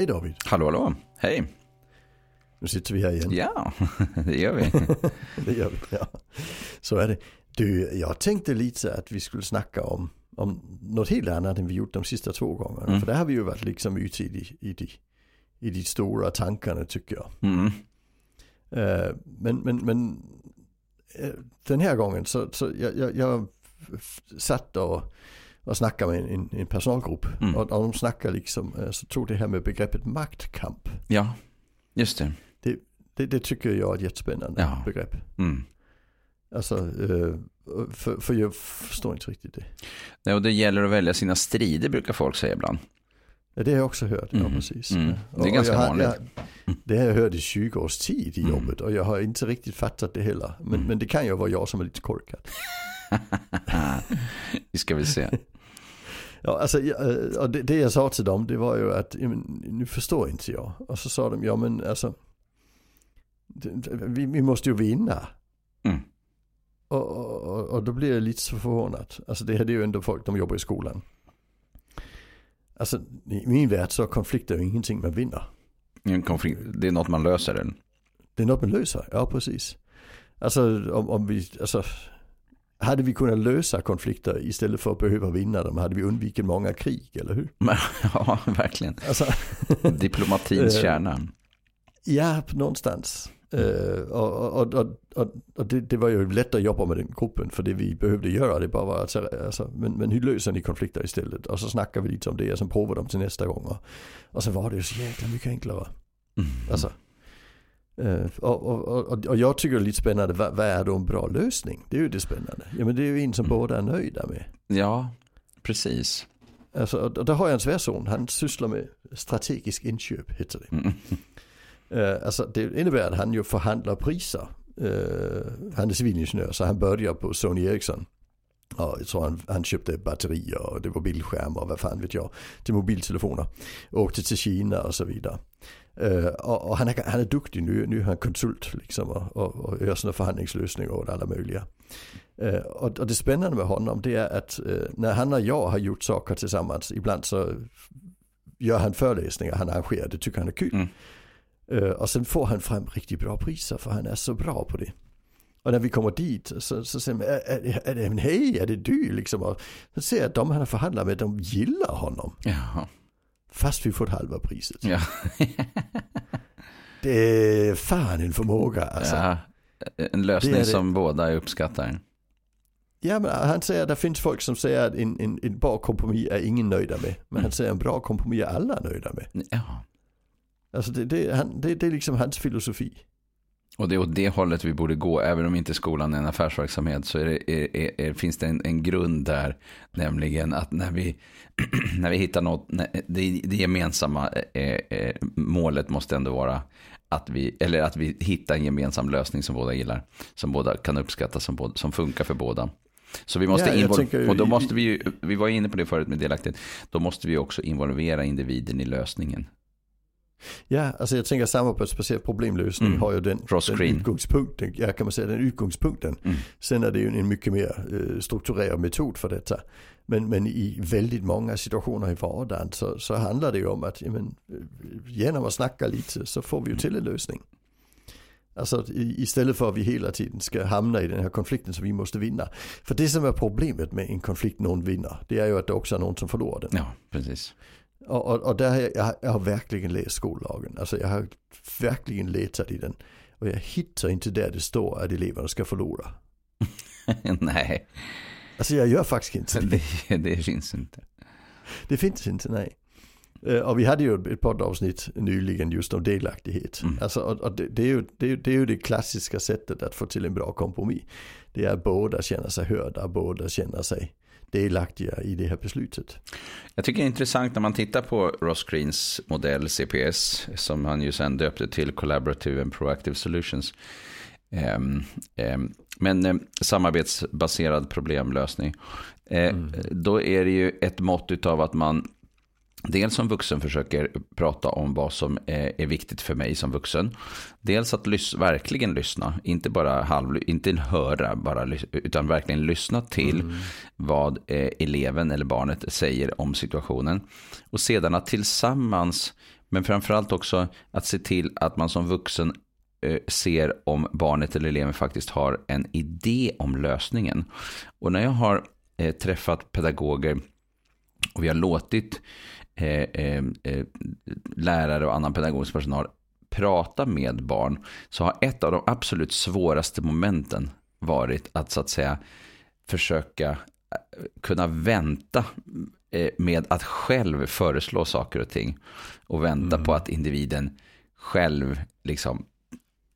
Hej David. Hallå, hallå. Hej. Nu sitter vi här igen. Ja, det gör vi. det gör vi, ja. Så är det. Du, jag tänkte lite att vi skulle snacka om, om något helt annat än vi gjort de sista två gångerna. Mm. För där har vi ju varit liksom ute i de, i de, i de stora tankarna tycker jag. Mm. Eh, men men, men eh, den här gången så, så jag, jag, jag satt och, och snackade med en, en personalgrupp. Mm. Och, och de snackade liksom, eh, så tog det här med begreppet maktkamp. Ja, just det. Det, det tycker jag är ett jättespännande Ja. begrepp. Mm. Alltså, eh, för, för jag förstår inte riktigt det. Nej, och det gäller att välja sina strider brukar folk säga ibland. Ja, det har jag också hört, ja Mm. precis. Mm. Ja. Det är ganska jag, vanligt. Jag, det har jag hört i 20 års tid i Mm. jobbet och jag har inte riktigt fattat det heller. Men, Mm. men det kan ju vara jag som är lite korkad. Vi ska väl se. Ja, alltså, eh, och det, det jag sa till dem det var ju att ja, nu förstår inte jag. Och så sa de, ja men alltså, vi, vi måste ju vinna. Mm. Och, och, och- då blir jag lite så förvånad. Alltså det här är ju ändå folk, de jobbar i skolan. Alltså i min värld så är konflikter ju ingenting man vinner. En konflikt, det är något man löser. Eller? Det är något man löser, ja precis. Alltså om, om vi, alltså hade vi kunnat lösa konflikter istället för att behöva vinna dem hade vi undvikit många krig, eller hur? Ja, verkligen. Alltså, Diplomatins Eh, kärna. Ja, någonstans. Eh, och och, och, och, det, det var ju lätt att jobba med den gruppen för det vi behövde göra det bara var att säga, alltså, men, men hur löser ni konflikter istället? Och så snackar vi lite om det och sen provar de till nästa gång. Och, och så var det ju så jäkla mycket enklare. Mm. Alltså, och, och, och, och jag tycker det är lite spännande, vad, vad är då en bra lösning? Det är ju det spännande. Ja men det är ju en som Mm. båda är nöjda med. Ja, precis. Alltså, och, där har jag en svärson, han sysslar med strategisk inköp heter det. Mm. Eh, alltså det innebär att han ju förhandlar priser. Eh, han är civilingenjör så han börjar på Sony Ericsson. Ja, tror han, han köpte batterier och det var bildskärmar och vad fan vet jag. Till mobiltelefoner. Åkte till Kina och så vidare. Eh, och, och han, är, han är duktig nu, nu är han konsult liksom och, och, och gör sådana förhandlingslösningar åt alla möjliga. Eh, och, och det spännande med honom det är att eh, när han och jag har gjort saker tillsammans, ibland så gör han föreläsningar, han arrangerar, det tycker han är kul. Mm. Eh, och sen får han fram riktigt bra priser för han är så bra på det. Och när vi kommer dit så, så säger man, är, är, är det, hej, är det du liksom? Och så ser jag att de han har förhandlat med, de gillar honom. Ja. Fast vi fått halva priset. Ja. Det är fan en förmåga alltså. Ja. ja. En lösning som båda uppskattar. men han säger att det finns folk som säger att en, en, en bra kompromiss är ingen nöjda med. Men Mm. han säger att en bra kompromiss är alla nöjda med. Ja. Alltså det, det, han, det, det är liksom hans filosofi. Och det är åt det hållet vi borde gå, även om inte skolan är en affärsverksamhet, så är det, är, är, finns det en, en grund där, nämligen att när vi, när vi hittar något, det, det gemensamma eh, eh, målet måste ändå vara att vi, eller att vi hittar en gemensam lösning som båda gillar, som båda kan uppskatta, som, båda, som funkar för båda. Så vi måste Ja, jag invol- tänker ju- och då måste vi ju, vi var inne på det förut med delaktighet, då måste vi också involvera individen i lösningen. Ja, alltså jag tänker speciellt problemlösning Mm. har ju den, den utgångspunkten, ja kan man säga den utgångspunkten. Mm. Sen är det ju en mycket mer eh, strukturerad metod för detta. Men, men i väldigt många situationer i vardagen så, så handlar det ju om att men, eh, genom att snacka lite så får vi ju till en lösning. Alltså i, istället för att vi hela tiden ska hamna i den här konflikten som vi måste vinna. För det som är problemet med en konflikt någon vinner, det är ju att det också är någon som förlorar den. Ja, precis. Och, och, och där har jag, jag, har- verkligen läst skollagen. Alltså jag har verkligen letat i den. Och jag hittar inte där det står att eleverna ska förlora. Nej, Alltså jag gör faktiskt inte det. det, det finns inte. Det finns inte, nej. Eh, Och vi hade ju ett poddavsnitt nyligen just om delaktighet. Mm. Alltså, och, och det, det, är ju, det, det är ju det klassiska sättet att få till en bra kompromiss. Det är att båda känner sig hörda, båda känner sig delaktiga i det här beslutet. Jag tycker det är intressant när man tittar på Ross Greens modell CPS, som han ju sen döpte till Collaborative and Proactive Solutions. Ehm, ehm, men eh, samarbetsbaserad problemlösning. Eh, Då är det ju ett mått av att man dels som vuxen försöker prata om vad som är, är viktigt för mig som vuxen. Dels att lys- verkligen lyssna, inte bara halv, inte höra, bara, utan verkligen lyssna till vad eh, eleven eller barnet säger om situationen. Och sedan att tillsammans Men framförallt också att se till att man som vuxen eh, ser om barnet eller eleven faktiskt har en idé om lösningen. Och när jag har eh, träffat pedagoger och vi har låtit eh, eh, eh, lärare och annan pedagogisk personal prata med barn så har ett av de absolut svåraste momenten varit att så att säga försöka kunna vänta med att själv föreslå saker och ting och vänta mm. på att individen själv liksom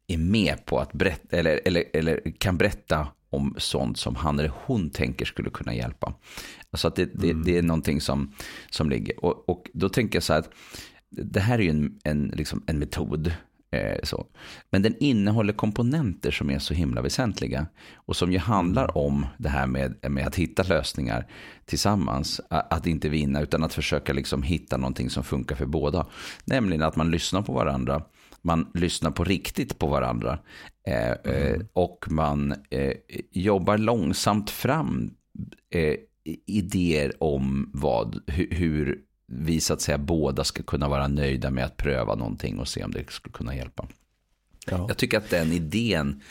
är med på att berätta eller, eller, eller kan berätta om sånt som han eller hon tänker skulle kunna hjälpa. Alltså att det, det, mm. det är någonting som, som ligger. Och, och, då tänker jag så här att det här är ju en, en, liksom en metod. Eh, så. Men den innehåller komponenter som är så himla väsentliga. Och som ju handlar mm. om det här med, med att hitta lösningar tillsammans. Att inte vinna utan att försöka liksom hitta någonting som funkar för båda. Nämligen att man lyssnar på varandra man lyssnar på riktigt på varandra. Eh, eh, mm. Och man eh, jobbar långsamt fram idéer om vad, hur, hur vi så att säga båda ska kunna vara nöjda med att pröva någonting och se om det skulle kunna hjälpa. Ja. Jag tycker att den idén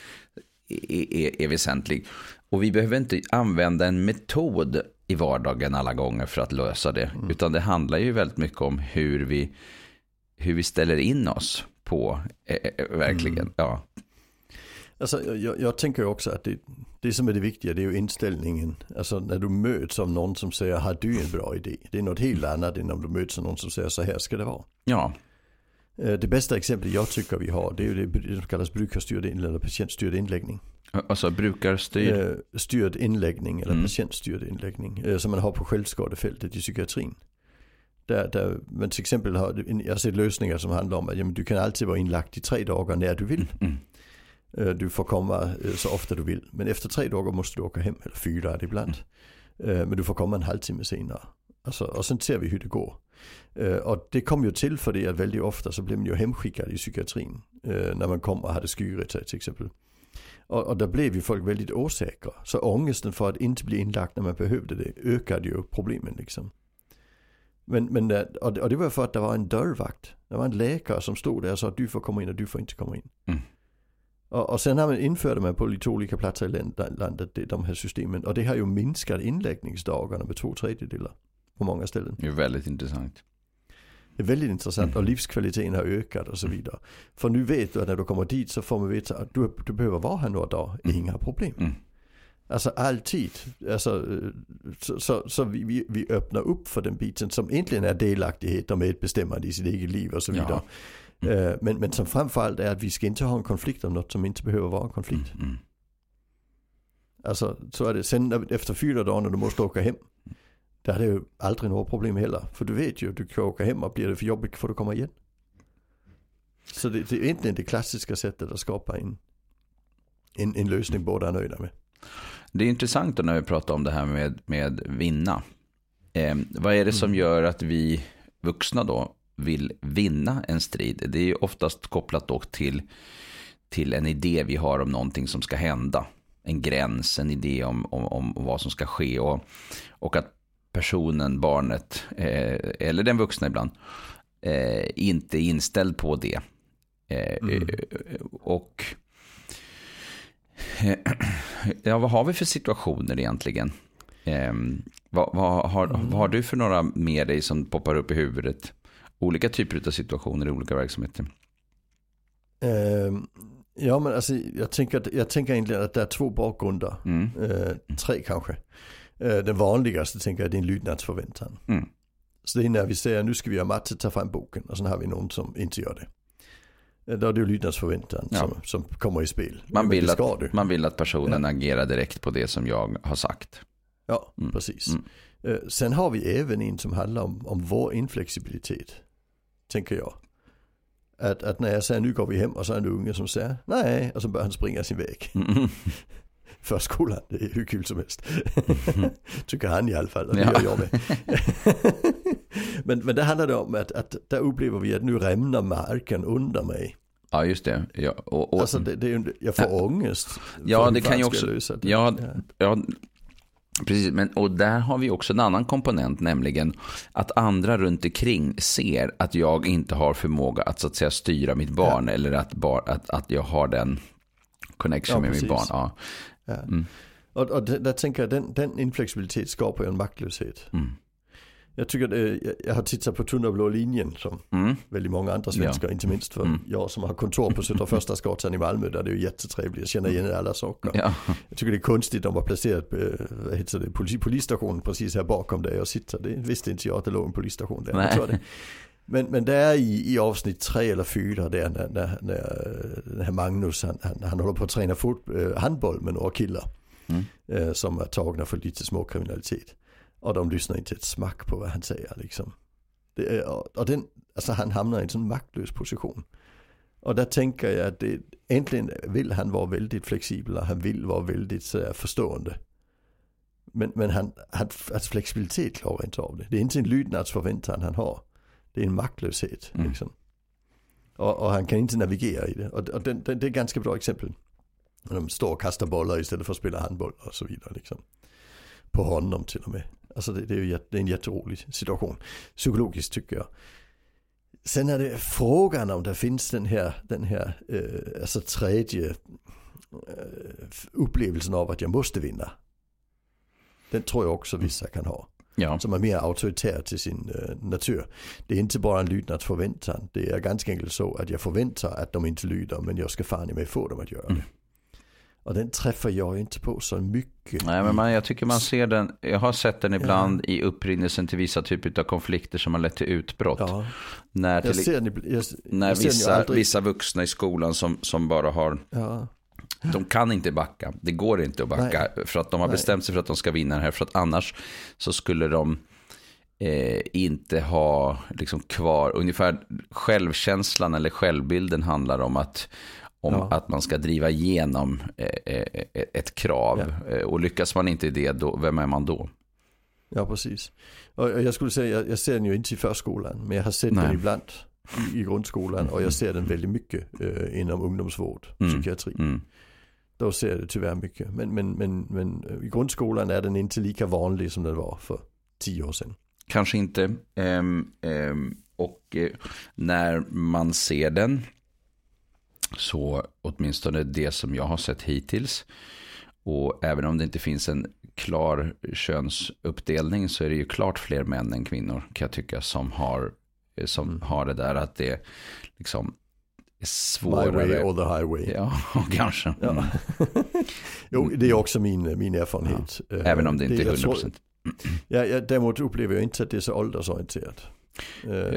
är, är, är, väsentlig. Och vi behöver inte använda en metod i vardagen alla gånger för att lösa det. Mm. Utan det handlar ju väldigt mycket om hur vi, hur vi ställer in oss på, eh, eh, verkligen. Mm. Ja. Alltså, jag, jag, tänker också att det, det som är det viktiga det är ju inställningen. Alltså när du möts av någon som säger har du en bra idé. Det är något helt annat än om du möts av någon som säger så här ska det vara. Ja. Eh, det bästa exemplet jag tycker vi har det är ju det som kallas brukarstyrd eller patientstyrd inläggning. Alltså brukarstyrd? Styrd inläggning eller mm. patientstyrd inläggning. Som man har på självskadefältet i psykiatrin. Där, där man till exempel har, jag har sett lösningar som handlar om att jamen, du kan alltid vara inlagt i tre dagar när du vill. Mm. mm. Du får komma så ofta du vill. Men efter tre dagar måste du åka hem, eller fyra är det ibland. Mm. Men du får komma en halvtimme senare. Alltså, och sen ser vi hur det går. Och det kom ju till för det att väldigt ofta så blir man ju hemskickad i psykiatrin. När man kommer och hade skurit sig till exempel. Och, och där blev ju folk väldigt osäkra. Så ångesten för att inte bli inlagt när man behövde det ökade ju problemen liksom. Men, men och det var för att det var en dörrvakt. Det var en läkare som stod där och sa att du får komma in och du får inte komma in. Mm. Och, och sen har man införde man på lite olika platser i landet de här systemen. Och det har ju minskat inläggningsdagarna med två tredjedelar på många ställen. Det är väldigt intressant. Det är väldigt intressant mm. och livskvaliteten har ökat och så mm. vidare. För nu vet du att när du kommer dit så får man veta att du, du behöver vara här några dagar, mm. inga problem. Alltså alltid. Alltså, så så, så vi, vi, vi, öppnar upp för den biten som egentligen är delaktighet och medbestämmande i sitt eget liv och så vidare. Ja. Mm. Men, men som framförallt är att vi ska inte ha en konflikt om något som inte behöver vara en konflikt. Mm. mm. Alltså så är det. Sen efter fyra dagar när du måste åka hem. Där är det ju aldrig några problem heller. För du vet ju, du kan åka hem och blir det för jobbigt får du komma igen. Så det, det är egentligen det klassiska sättet att skapa en, en, en lösning båda är nöjda med. Det är intressant när vi pratar om det här med, med vinna. Eh, vad är det som mm. gör att vi vuxna då vill vinna en strid? Det är ju oftast kopplat då till, till en idé vi har om någonting som ska hända. En gräns, en idé om, om, om vad som ska ske. Och, och att personen, barnet, eh, eller den vuxna ibland, eh, inte är inställd på det. Eh, mm. Och Ja, vad har vi för situationer egentligen? Eh, vad, vad, har, mm. vad har du för några med dig som poppar upp i huvudet? Olika typer av situationer i olika verksamheter. Eh, ja, men alltså, jag, tänker, jag tänker egentligen att det är två bakgrunder. Mm. Eh, tre kanske. Eh, den vanligaste tänker jag är en lydnadsförväntan. Mm. Så det är när vi säger nu ska vi göra matte, ta fram boken och sen har vi någon som inte gör det. Eh, är det ju lydnadsförväntan ja. som, som kommer i spel. Man vill, att, man vill att personen ja. agerar direkt på det som jag har sagt. Ja, mm. precis. Mm. Eh, sen har vi även en som handlar om, om vår inflexibilitet. Tänker jag. Att, att när jag säger nu går vi hem och så är det en unge som säger nej och så börjar han springa sin väg. Mm. Förskolan, det är hur kul som helst. Tycker han i alla fall, och det ja. gör jag med. men, men det handlar om att, att där upplever vi att nu rämnar marken under mig. Ja just det. Ja, och, och, alltså det, det, jag får ja. ångest. Ja det kan ju också. Ja, ja. Precis, men, och där har vi också en annan komponent, nämligen att andra runt omkring ser att jag inte har förmåga att så att säga styra mitt barn ja. eller att, bar, att, att jag har den connection ja, med mitt barn. Ja. ja. Mm. Och, och där tänker jag, den, den inflexibilitet skapar ju en maktlöshet. Mm. Jag tycker det, jag har tittat på Tunna blå linjen som mm. väldigt många andra svenskar, ja. inte minst för mm. jag som har kontor på Södra Första Gatan i Malmö där det är jättetrevligt, jag känner igen alla saker. Ja. Jag tycker det är konstigt, de var placerat på, vad heter det, polis, polisstationen precis här bakom där jag sitter. Det visste inte jag att det låg en polisstation där. Nej. Det. Men, men det är i, i avsnitt tre eller fyra där när, när, när, när Magnus han, han, han håller på att träna fot, eh, handboll med några killar. Mm. Eh, som är tagna för lite småkriminalitet. Och de lyssnar inte ett smack på vad han säger liksom. Är, och den, alltså han hamnar i en sån maktlös position. Och där tänker jag att det, äntligen vill han vara väldigt flexibel och han vill vara väldigt så förstående. Men, men han, han, hans flexibilitet klarar inte av det. Det är inte en lydnadsförväntan han har. Det är en maktlöshet. Mm. Liksom. Och, och, han kan inte navigera i det. Och, och det, det, det är ett ganska bra exempel. De står och kastar bollar istället för att spela handboll och så vidare. Liksom. På honom till och med. Alltså det, det är ju det är en jätterolig situation. Psykologiskt tycker jag. Sen är det frågan om det finns den här, den här eh, alltså tredje eh, upplevelsen av att jag måste vinna. Den tror jag också vissa kan ha. Ja. Som är mer auktoritär till sin eh, natur. Det är inte bara en lydnadsförväntan. Det är ganska enkelt så att jag förväntar att de inte lyder men jag ska fan i mig få dem att göra det. Mm. Och den träffar jag inte på så mycket. Nej, men man, jag tycker man ser den. Jag har sett den ibland ja. i upprinnelsen till vissa typer av konflikter som har lett till utbrott. Ja. När, till, jag ser den, jag, när jag vissa, aldrig... vissa vuxna i skolan som, som bara har... Ja. De kan inte backa. Det går inte att backa. Nej. För att de har Nej. bestämt sig för att de ska vinna det här. För att annars så skulle de eh, inte ha liksom kvar. Ungefär självkänslan eller självbilden handlar om att om ja. att man ska driva igenom eh, eh, eh, ett krav. Ja. Och lyckas man inte i det, då, vem är man då? Ja, precis. Och jag skulle säga, jag, ser den ju inte i förskolan, men jag har sett Nej. den ibland i, i grundskolan och jag ser den väldigt mycket eh, inom ungdomsvård, mm. psykiatri. Mm. Då ser jag det tyvärr mycket. Men, men, men, men i grundskolan är den inte lika vanlig som den var för tio år sedan. Kanske inte. Um, um, och uh, när man ser den så åtminstone det som jag har sett hittills. Och även om det inte finns en klar könsuppdelning så är det ju klart fler män än kvinnor kan jag tycka som har, som mm. har det där att det liksom är svårare. My way or the highway. Ja, kanske. Ja. Mm. jo, det är också min, min erfarenhet. Ja. Även om det inte det, är 100%. Tror, ja, ja, däremot upplever jag inte att det är så åldersorienterat.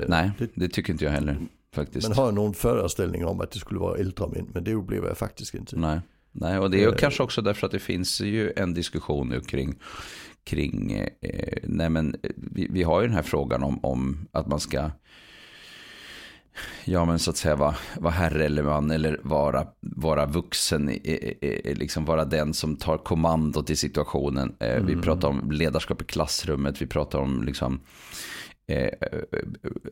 Nej, det, det tycker inte jag heller faktiskt. Men har någon föreställning om att det skulle vara äldre män, men det upplever jag faktiskt inte. Nej, Nej och det är uh, kanske också därför att det finns ju en diskussion nu kring, kring eh, nej men vi, vi, har ju den här frågan om, om att man ska ja men så att säga vara var herre eller man eller vara, vara vuxen, liksom vara den som tar kommandot i situationen. Mm. Vi pratar om ledarskap i klassrummet, vi pratar om liksom Eh,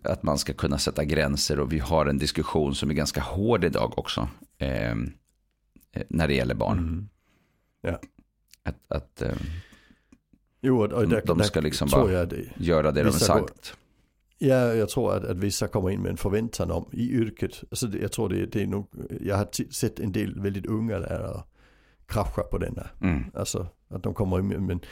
att man ska kunna sätta gränser och vi har en diskussion som är ganska hård idag också. Eh, eh när det gäller barn. Mm. Ja. Att, att eh, jo, och det, de ska liksom bara det, göra det de sagt. Ja, jag tror att, att vissa kommer in med en förväntan om i yrket. Alltså det, jag tror det, det är nog, jag har sett en del väldigt unga lärare krascha på denna. Mm. Alltså att de kommer in med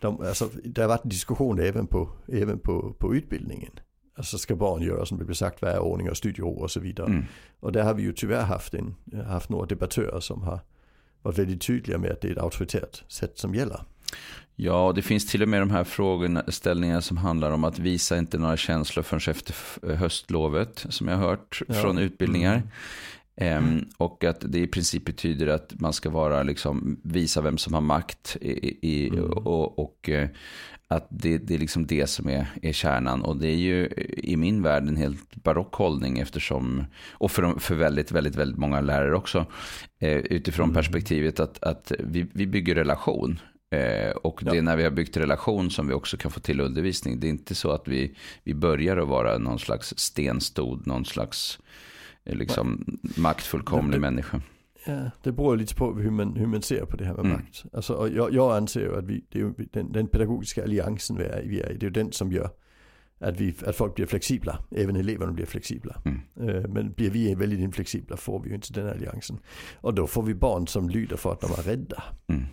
de, alltså, det har varit en diskussion även på, även på, på utbildningen. Alltså ska barn göra som det blir sagt, vad är ordning och studiero och så vidare. Mm. Och där har vi ju tyvärr haft, en, haft några debattörer som har varit väldigt tydliga med att det är ett auktoritärt sätt som gäller. Ja, det finns till och med de här frågeställningarna som handlar om att visa inte några känslor förrän efter höstlovet, som jag har hört ja. från utbildningar. Mm. Och att det i princip betyder att man ska vara, liksom, visa vem som har makt i, i, mm. och, och, eh, att det, det är liksom det som är, är kärnan. Och det är ju i min värld en helt barock hållning eftersom, och för, för väldigt, väldigt, väldigt många lärare också, eh, utifrån mm. perspektivet att, att vi, vi bygger relation. Eh, och det är när vi har byggt relation som vi också kan få till undervisning. Det är inte så att vi, vi börjar att vara någon slags stenstod, någon slags liksom maktfullkomlig människa. Ja, det beror lite på hur man, hur man ser på det här med Mm. makt. Alltså, och jag, jag anser ju att vi, det är den, den pedagogiska alliansen vi är, vi är i, det är ju den som gör att, vi, att folk blir flexibla. Även eleverna blir flexibla. Mm. Eh, Men blir vi väldigt inflexibla får vi ju inte den alliansen. Och då får vi barn som lyder för att de är rädda. Mm.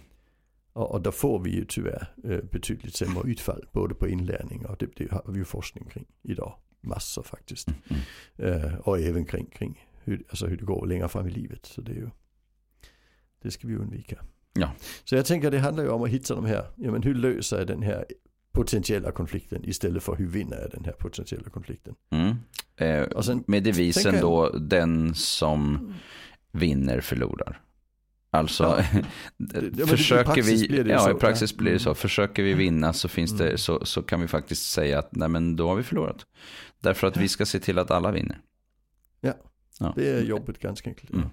Och, och då får vi ju tyvärr eh, betydligt sämre utfall. Både på inlärning och det, det har vi ju forskning kring idag. Massor faktiskt. Mm. Eh, och även kring, kring hur, alltså hur det går längre fram i livet. Så det är ju, det ska vi undvika. Ja. Så jag tänker det handlar ju om att hitta de här, ja men hur löser jag den här potentiella konflikten istället för hur vinner jag den här potentiella konflikten. Mm. Eh, sen, med devisen då, den som vinner förlorar. Alltså, Ja. försöker vi, det ja så. i praxis Ja. blir det så, Mm. försöker vi vinna så finns det, Mm. så, så kan vi faktiskt säga att nej men då har vi förlorat. Därför att vi ska se till att alla vinner. Ja. ja. det är jobbigt ganska enkelt. Mm.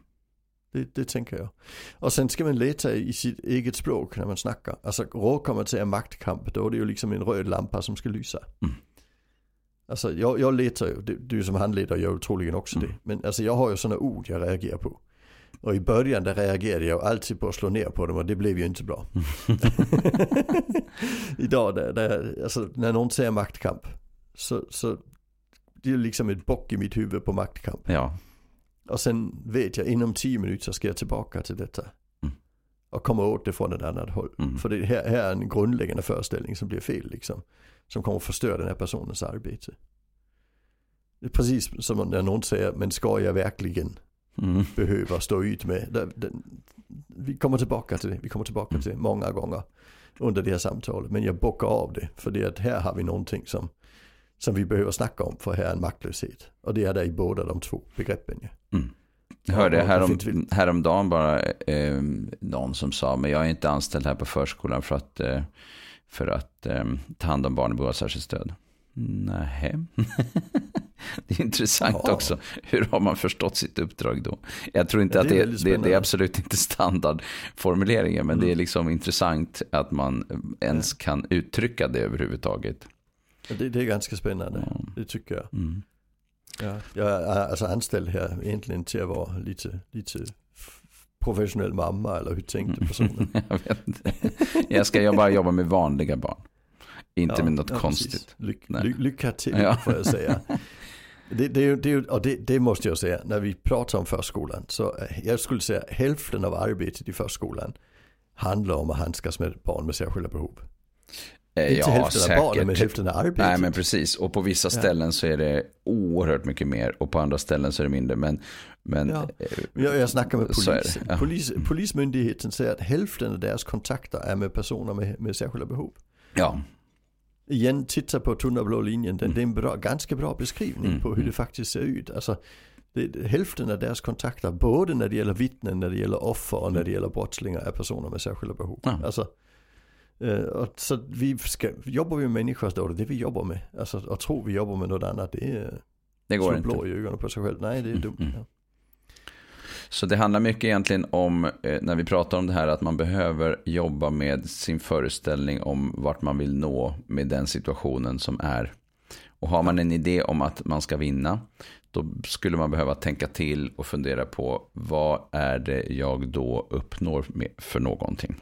Det, det tänker jag. Och sen ska man leta i sitt eget språk när man snackar. Alltså råkar man en maktkamp då är det ju liksom en röd lampa som ska lysa. Mm. Alltså jag, jag letar ju, du, som handledare gör troligen också Mm. det. Men alltså jag har ju sådana ord jag reagerar på. Och i början där reagerade jag alltid på att slå ner på dem och det blev ju inte bra. Idag där, där, alltså, när någon säger maktkamp så, så det är liksom ett bock i mitt huvud på maktkamp. Ja, Och sen vet jag inom tio minuter ska jag tillbaka till detta. Mm. Och komma åt det från ett annat håll. Mm. För det här, här är en grundläggande föreställning som blir fel liksom. Som kommer att förstöra den här personens arbete. Det är precis som när någon säger, men ska jag verkligen mm. behöva stå ut med? Det, det, vi kommer tillbaka till det, vi kommer tillbaka Mm. till det många gånger under det här samtalet. Men jag bockar av det, för det är att här har vi någonting som, som vi behöver snacka om, för här är en maktlöshet. Och det är det i båda de två begreppen. Ja. Jag hörde härom, häromdagen bara eh, någon som sa, men jag är inte anställd här på förskolan för att, eh, för att eh, ta hand om barn i behov av särskilt stöd. Nej. det är intressant Ja. också. Hur har man förstått sitt uppdrag då? Jag tror inte Ja, att det är det, det, det är absolut inte standardformuleringen, men Mm. det är liksom intressant att man ens kan uttrycka det överhuvudtaget. Det, det är ganska spännande, Ja. det tycker jag. Mm. Ja, jag är alltså anställd här egentligen till att vara lite, lite professionell mamma eller hur tänkte personen? jag vet inte. Jag ska bara jobba med vanliga barn. Inte Ja, med något ja, konstigt. Nej. ly, lycka till Ja. får jag säga. Det, det, det, det, måste jag säga, när vi pratar om förskolan så eh, jag skulle säga hälften av arbetet i förskolan handlar om att handskas med barn med särskilda behov. Eh, Inte hälften av barnen men hälften av arbetet. Nej men precis, och på vissa ställen så är det oerhört mycket mer och på andra ställen så är det mindre. Men, men Ja. eh, Jag, jag snackar med polisen. ja. Polis, polismyndigheten säger att hälften av deras kontakter är med personer med, med särskilda behov. ja, Igen, titta på tunna blå linjen. Den, Mm. Det är en bra, ganska bra beskrivning Mm, på hur mm. det faktiskt ser ut. Alltså, det, hälften av deras kontakter, både när det gäller vittnen, när det gäller offer och när det gäller brottslingar, är personer med särskilda behov. Ja. Alltså, eh, och så vi ska, jobbar vi med människor så är det det vi jobbar med. Alltså, att tro vi jobbar med något annat, det är det går inte. blå i ögonen på sig själv. Nej, det är Mm, dumt. mm. Ja. Så det handlar mycket egentligen om, eh, när vi pratar om det här, att man behöver jobba med sin föreställning om vart man vill nå med den situationen som är. Och har man en idé om att man ska vinna, då skulle man behöva tänka till och fundera på vad är det jag då uppnår med, för någonting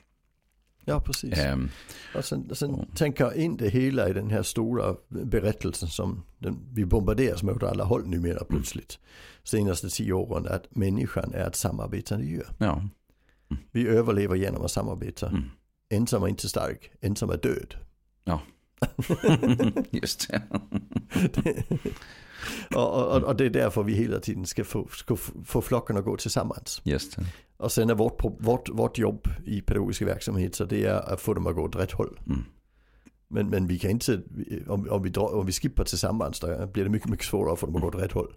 ja, precis. Ehm, Och sen, sen Ja. tänker jag in det hela i den här stora berättelsen som den, vi bombarderas med åt alla håll numera plötsligt. Senaste tio åren att människan är ett samarbetande djur. ja. Vi överlever genom att samarbeta. Mm. Ensam är inte stark, ensam är död. Just det. och, och, och det är därför vi hela tiden ska få, ska få- flocken att gå tillsammans. Just det. Och sen är vårt, vårt, vårt jobb i pedagogisk verksamhet så det är att få dem att gå åt rätt håll. Mm. Men, men vi kan inte, om, om, vi, drar, om vi skippar tillsammans då blir det mycket, mycket svårare att få dem att gå åt rätt håll.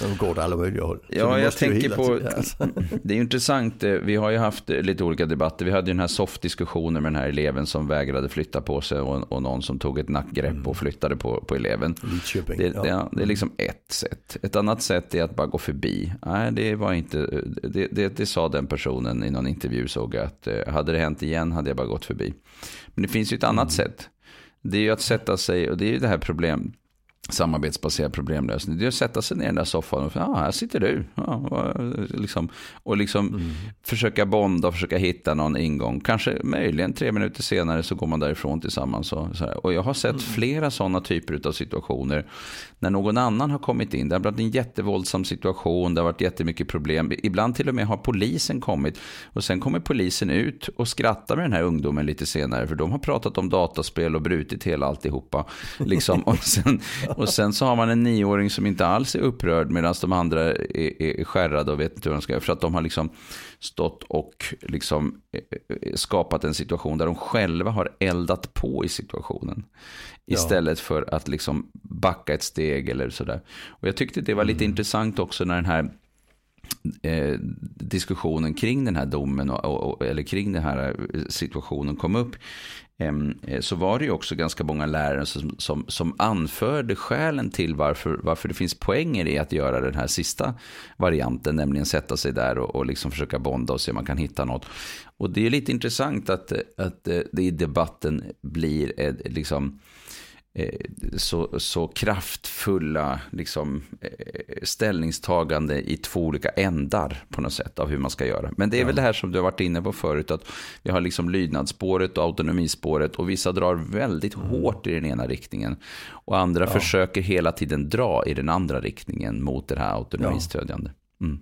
De går åt alla möjliga håll. Ja, jag tänker på, det är intressant, eh, vi har ju haft eh, lite olika debatter. Vi hade ju den här soft-diskussionen med den här eleven som vägrade flytta på sig och, och någon som tog ett nackgrepp och flyttade på, på eleven. Lidköping. Det, ja. det, det är liksom ett sätt. Ett annat sätt är att bara gå förbi. Nej, det var inte, det, det, det sa den personen i någon intervju såg jag att eh, hade det hänt igen hade jag bara gått förbi. Men det finns ju ett annat sätt. Det är ju att sätta sig, och det är ju det här problem, samarbetsbaserad problemlösning. Det är att sätta sig ner i den där soffan och ja, här sitter du. Ja, liksom, och liksom mm. försöka bonda och försöka hitta någon ingång. Kanske möjligen tre minuter senare så går man därifrån tillsammans. Och, och jag har sett mm. flera sådana typer av situationer när någon annan har kommit in. Det har varit en jättevåldsam situation, det har varit jättemycket problem. Ibland till och med har polisen kommit och sen kommer polisen ut och skrattar med den här ungdomen lite senare för de har pratat om dataspel och brutit hela alltihopa. Liksom. Och sen, och sen så har man en nioåring som inte alls är upprörd medan de andra är, är skärrade och vet inte hur de ska göra. För att de har liksom stått och liksom eh, eh, skapat en situation där de själva har eldat på i situationen. Istället ja. för att liksom backa ett steg eller sådär. Och jag tyckte det var lite mm. intressant också när den här eh, diskussionen kring den här domen och, och, eller kring den här situationen kom upp. Eh, så var det ju också ganska många lärare som, som, som anförde skälen till varför, varför det finns poänger i att göra den här sista varianten, nämligen sätta sig där och, och liksom försöka bonda och se om man kan hitta något. Och det är lite intressant att, att eh, det i debatten blir liksom Eh, så, så kraftfulla liksom, eh, ställningstagande i två olika ändar på något sätt av hur man ska göra. Men det är ja. väl det här som du har varit inne på förut, att vi har liksom lydnadsspåret och autonomispåret och vissa drar väldigt mm. hårt i den ena riktningen och andra ja. försöker hela tiden dra i den andra riktningen mot det här autonomistödjande. Mm.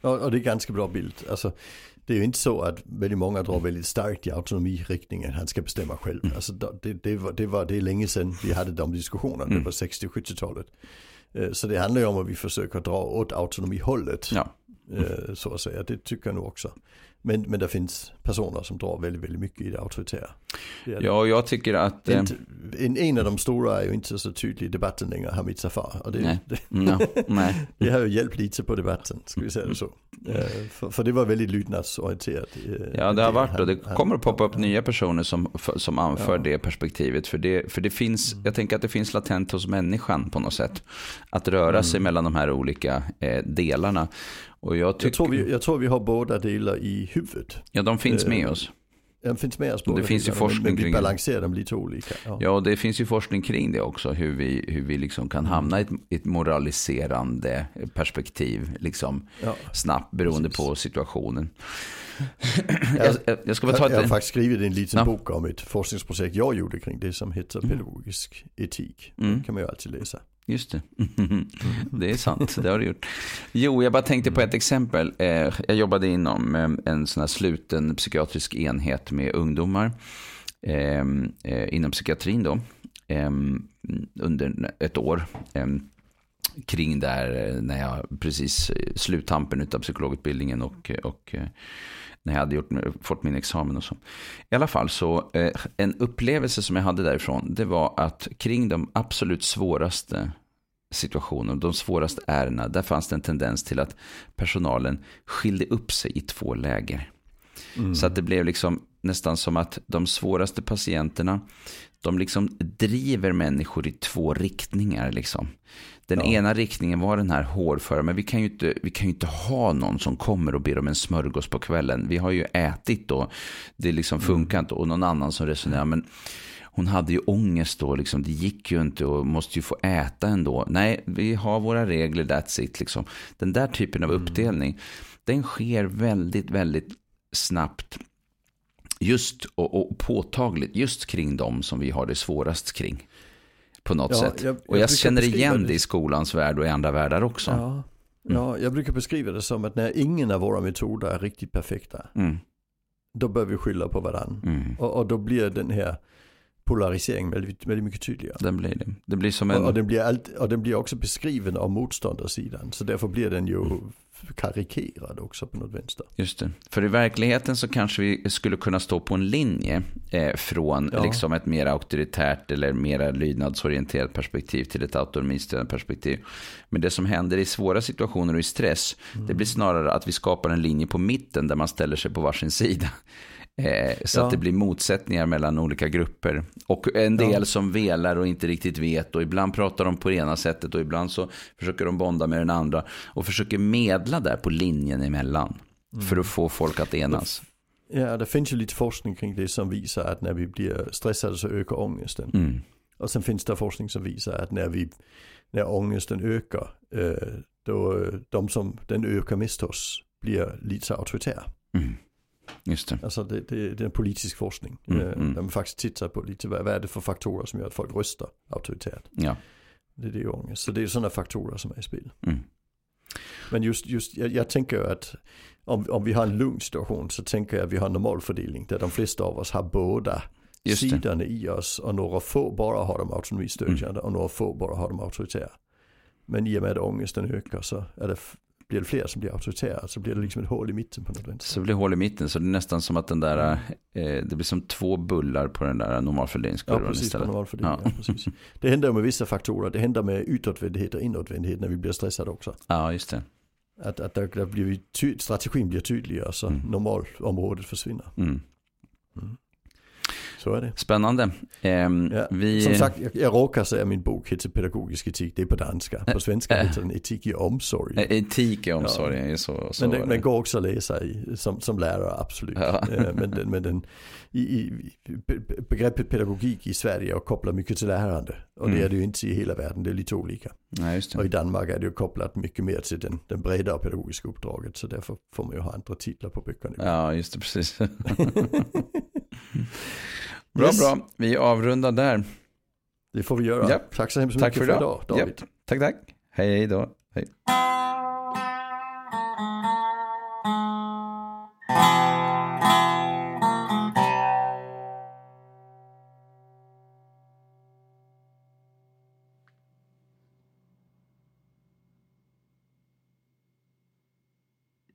Ja, det är ganska bra bild. Alltså, det är ju inte så att väldigt många drar väldigt starkt i autonomiriktningen. Han ska bestämma själv. Mm. Alltså det, det, var, det, var, det är länge sedan vi hade de diskussionerna. Mm. Det var 60-70-talet. Øh, så det handlar ju om att vi försöker dra åt autonomihållet. Ja. Øh, så att säga. Det tycker jag nog också. Men, men det finns personer som drar väldigt, väldigt mycket i det auktoritära. Det ja, jag tycker att... Inte, en, en av de stora är ju inte så tydlig i debatten längre, Hamid Safar. Och det, nej. Det, no, nej. det har ju hjälpt lite på debatten, ska vi säga det så. Eh, för, för det var väldigt lydnadsorienterat. Eh, ja, det har varit och det kommer att poppa upp nya personer som, som anför ja. det perspektivet. För det, för det finns, mm. jag tänker att det finns latent hos människan på något sätt. Att röra mm. sig mellan de här olika eh, delarna. Och jag, tycker... jag, tror vi, jag tror vi har båda delar i huvudet. Ja, de finns med oss. De finns med oss båda det finns ju forskning men vi balanserar dem lite olika. Ja. ja, det finns ju forskning kring det också. Hur vi, hur vi liksom kan hamna i ett, ett moraliserande perspektiv. Liksom, ja. Snabbt beroende Precis. på situationen. jag, jag, jag, ska bara ta ett... jag har faktiskt skrivit en liten ja. bok om ett forskningsprojekt jag gjorde kring det som heter mm. pedagogisk etik. Mm. Det kan man ju alltid läsa. Just det. det är sant, det har du gjort. Jo, jag bara tänkte på ett exempel. Eh, jag jobbade inom eh, en sån här sluten psykiatrisk enhet med ungdomar eh, inom psykiatrin då. Under ett år kring där när jag precis sluttampen av psykologutbildningen och, och när jag hade gjort, fått min examen och så. I alla fall så, eh, en upplevelse som jag hade därifrån, det var att kring de absolut svåraste situationerna, de svåraste ärendena, där fanns det en tendens till att personalen skilde upp sig i två läger. Mm. Så att det blev liksom nästan som att de svåraste patienterna, de liksom driver människor i två riktningar. Liksom. Den ja. ena riktningen var den här hårdföra, men vi kan, ju inte, vi kan ju inte ha någon som kommer och ber om en smörgås på kvällen. Vi har ju ätit och det liksom mm. funkar inte. Och någon annan som resonerar, men hon hade ju ångest då, liksom, det gick ju inte och måste ju få äta ändå. Nej, vi har våra regler, that's it. Liksom. Den där typen av mm. uppdelning, den sker väldigt, väldigt snabbt just och, och påtagligt just kring dem som vi har det svårast kring på något ja, sätt. Jag, jag och jag känner igen det i skolans värld och i andra världar också. Ja, mm. ja, jag brukar beskriva det som att när ingen av våra metoder är riktigt perfekta, mm. då bör vi skylla på varandra. Mm. Och, och, då blir den här polariseringen väldigt, väldigt mycket tydligare. Den blir det. Det blir som en... Och, och, den blir allt, och den blir också beskriven av motståndarsidan. Så därför blir den ju mm karikerad också på något vänster. Just det. För i verkligheten så kanske vi skulle kunna stå på en linje eh, från ja. liksom ett mer auktoritärt eller mer lydnadsorienterat perspektiv till ett autonomistödande perspektiv. Men det som händer i svåra situationer och i stress, mm. det blir snarare att vi skapar en linje på mitten där man ställer sig på varsin sida. Eh, så ja. att det blir motsättningar mellan olika grupper. Och en del ja. som velar och inte riktigt vet. Och ibland pratar de på det ena sättet och ibland så försöker de bonda med den andra. Och försöker medla där på linjen emellan. Mm. För att få folk att enas. Ja, det finns ju lite forskning kring det som visar att när vi blir stressade så ökar ångesten. Mm. Och sen finns det forskning som visar att när, vi, när ångesten ökar, eh, då de som den ökar mest hos blir lite så auktoritär. Mm. Just det. Alltså det, det, det är en politisk forskning. Mm, eh, mm. Där man faktiskt tittar på lite vad, vad är det för faktorer som gör att folk röstar auktoritärt. Ja. Det är det ångest. Så det är sådana faktorer som är i spel. Mm. Men just, just jag, jag tänker att om, om vi har en lugn situation så tänker jag att vi har en normalfördelning där de flesta av oss har båda Just det. sidorna i oss och några få bara har de autonomistödjande Mm. och några få bara har de auktoritära. Men i och med att ångesten ökar så är det, blir det fler som blir auktoritära så blir det liksom ett hål i mitten på något. Så det blir hål i mitten, så det är nästan som att den där, eh, det blir som två bullar på den där Ja normalfördelningskurvan precis, på istället. Ja. Ja. precis. Det händer med vissa faktorer, det händer med utåtvändhet och inåtvändhet när vi blir stressade också. Ja, just det. Att, att där, där blir vi strategin blir tydligare så Mm. normalområdet försvinner. Mm. Så är det. Spännande. Ehm, Ja, vi, Som sagt, jag, jag råkar säga min bok heter Pedagogisk etik, det är på danska. På svenska heter den Etik i omsorg. etik är omsorg, är så, så Men den, det. den går också att läsa i, som, som lärare, absolut. Ja. Men, den, men den, i, i, be- be- begreppet pedagogik i Sverige är kopplat mycket till lärande. Och det Mm. är det ju inte i hela världen, det är lite olika. Just Och i det. Danmark är det ju kopplat mycket mer till den, den bredare pedagogiska uppdraget. Så därför får man ju ha andra titlar på böckerna. Ja, just det, precis. bra, Yes. bra. Vi avrundar där. Det får vi göra. Ja. Tack så hemskt Tack mycket för för idag. idag, David. Tack, tack. Hej då. Hej.